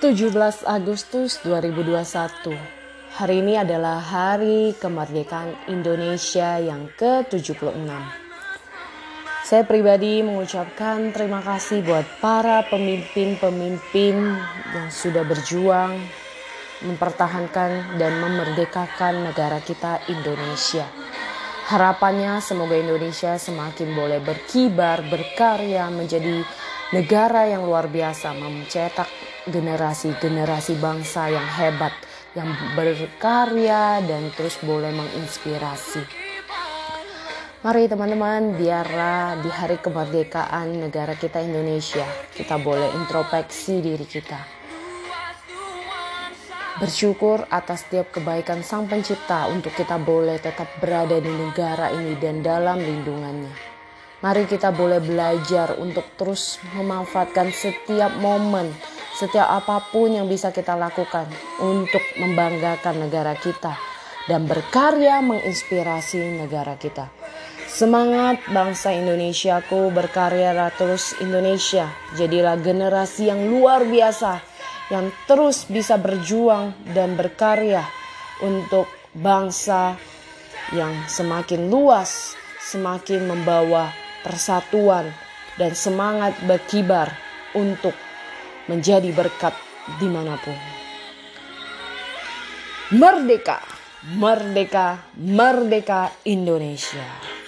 17 Agustus 2021 Hari ini adalah hari kemerdekaan Indonesia yang ke-76 Saya pribadi mengucapkan terima kasih buat para pemimpin-pemimpin yang sudah berjuang mempertahankan dan memerdekakan negara kita Indonesia. Harapannya semoga Indonesia semakin boleh berkibar, berkarya menjadi negara yang luar biasa mencetak generasi-generasi bangsa yang hebat, yang berkarya dan terus boleh menginspirasi. Mari teman-teman, biarlah di hari kemerdekaan negara kita Indonesia, kita boleh introspeksi diri kita. Bersyukur atas setiap kebaikan Sang Pencipta untuk kita boleh tetap berada di negara ini dan dalam lindungannya. Mari kita boleh belajar untuk terus memanfaatkan setiap momen, setiap apa pun yang bisa kita lakukan untuk membanggakan negara kita dan berkarya menginspirasi negara kita. Semangat bangsa Indonesiaku berkarya terus Indonesia. Jadilah generasi yang luar biasa yang terus bisa berjuang dan berkarya untuk bangsa yang semakin luas, semakin membawa persatuan, dan semangat berkibar untuk menjadi berkat di mana pun. Merdeka, merdeka, merdeka Indonesia.